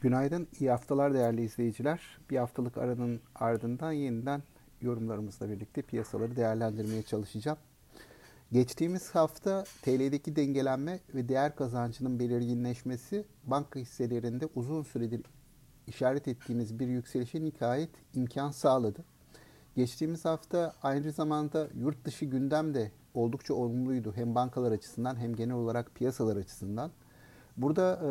Günaydın, iyi haftalar değerli izleyiciler. Bir haftalık aranın ardından yeniden yorumlarımızla birlikte piyasaları değerlendirmeye çalışacağım. Geçtiğimiz hafta TL'deki dengelenme ve değer kazancının belirginleşmesi banka hisselerinde uzun süredir işaret ettiğimiz bir yükselişe nikayet imkan sağladı. Geçtiğimiz hafta aynı zamanda yurt dışı gündem de oldukça olumluydu hem bankalar açısından hem genel olarak piyasalar açısından. Burada e,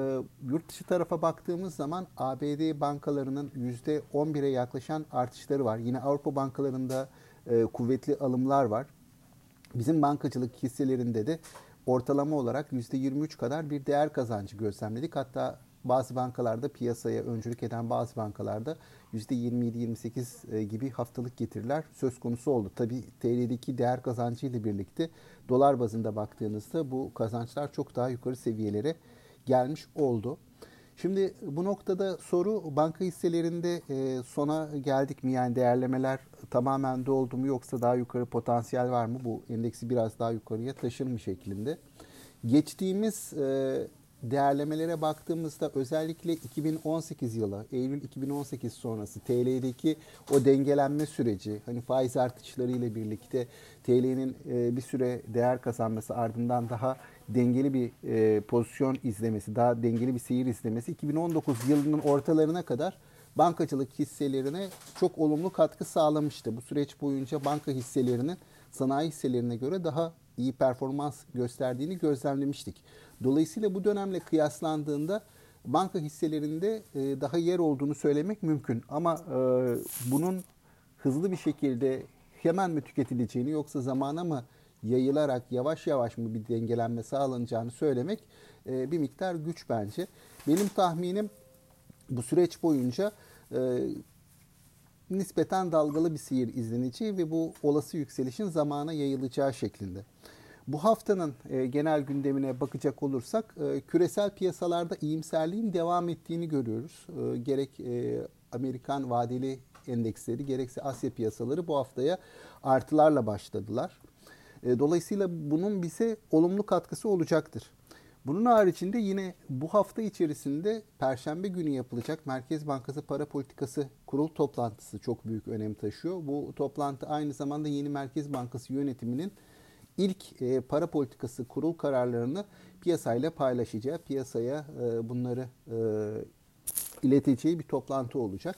yurt dışı tarafa baktığımız zaman ABD bankalarının %11'e yaklaşan artışları var. Yine Avrupa bankalarında e, kuvvetli alımlar var. Bizim bankacılık hisselerinde de ortalama olarak %23 kadar bir değer kazancı gözlemledik. Hatta bazı bankalarda piyasaya öncülük eden bazı bankalarda %27-28 e, gibi haftalık getiriler söz konusu oldu. Tabi TL'deki değer kazancı ile birlikte dolar bazında baktığınızda bu kazançlar çok daha yukarı seviyelere gelmiş oldu. Şimdi bu noktada soru banka hisselerinde e, sona geldik mi? Yani değerlemeler tamamen doldu mu yoksa daha yukarı potansiyel var mı? Bu endeksi biraz daha yukarıya taşınmış şeklinde. Geçtiğimiz e, değerlemelere baktığımızda özellikle 2018 yılı, Eylül 2018 sonrası TL'deki o dengelenme süreci, hani faiz artışları ile birlikte TL'nin e, bir süre değer kazanması ardından daha dengeli bir e, pozisyon izlemesi, daha dengeli bir seyir izlemesi 2019 yılının ortalarına kadar bankacılık hisselerine çok olumlu katkı sağlamıştı. Bu süreç boyunca banka hisselerinin sanayi hisselerine göre daha iyi performans gösterdiğini gözlemlemiştik. Dolayısıyla bu dönemle kıyaslandığında banka hisselerinde e, daha yer olduğunu söylemek mümkün. Ama e, bunun hızlı bir şekilde hemen mi tüketileceğini yoksa zamana mı yayılarak yavaş yavaş mı bir dengelenme sağlanacağını söylemek e, bir miktar güç bence. Benim tahminim bu süreç boyunca nispeten dalgalı bir seyir izleneceği ve bu olası yükselişin zamana yayılacağı şeklinde. Bu haftanın e, genel gündemine bakacak olursak e, küresel piyasalarda iyimserliğin devam ettiğini görüyoruz. E, gerek Amerikan vadeli endeksleri gerekse Asya piyasaları bu haftaya artılarla başladılar. Dolayısıyla bunun bize olumlu katkısı olacaktır. Bunun haricinde yine bu hafta içerisinde Perşembe günü yapılacak Merkez Bankası Para Politikası Kurul toplantısı çok büyük önem taşıyor. Bu toplantı aynı zamanda yeni Merkez Bankası yönetiminin ilk e, para politikası kurul kararlarını piyasayla paylaşacağı, piyasaya e, bunları e, ileteceği bir toplantı olacak.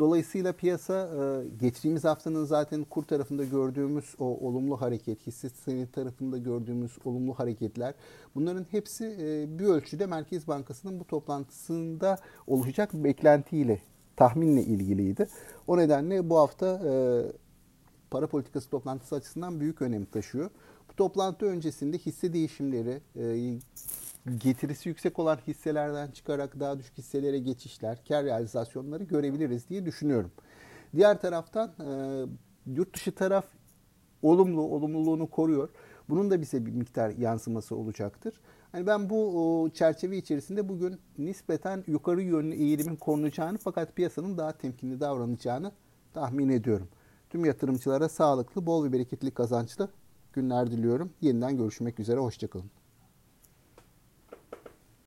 Dolayısıyla piyasa e, geçtiğimiz haftanın zaten kur tarafında gördüğümüz o olumlu hareket, hisse senedi tarafında gördüğümüz olumlu hareketler bunların hepsi e, bir ölçüde Merkez Bankası'nın bu toplantısında oluşacak beklentiyle, tahminle ilgiliydi. O nedenle bu hafta e, para politikası toplantısı açısından büyük önem taşıyor. Toplantı öncesinde hisse değişimleri, e, getirisi yüksek olan hisselerden çıkarak daha düşük hisselere geçişler, kar realizasyonları görebiliriz diye düşünüyorum. Diğer taraftan e, yurt dışı taraf olumlu, olumluluğunu koruyor. Bunun da bize bir miktar yansıması olacaktır. Yani ben bu çerçeve içerisinde bugün nispeten yukarı yönlü eğilimin korunacağını fakat piyasanın daha temkinli davranacağını tahmin ediyorum. Tüm yatırımcılara sağlıklı, bol ve bereketli kazançlı günler diliyorum. Yeniden görüşmek üzere, hoşçakalın.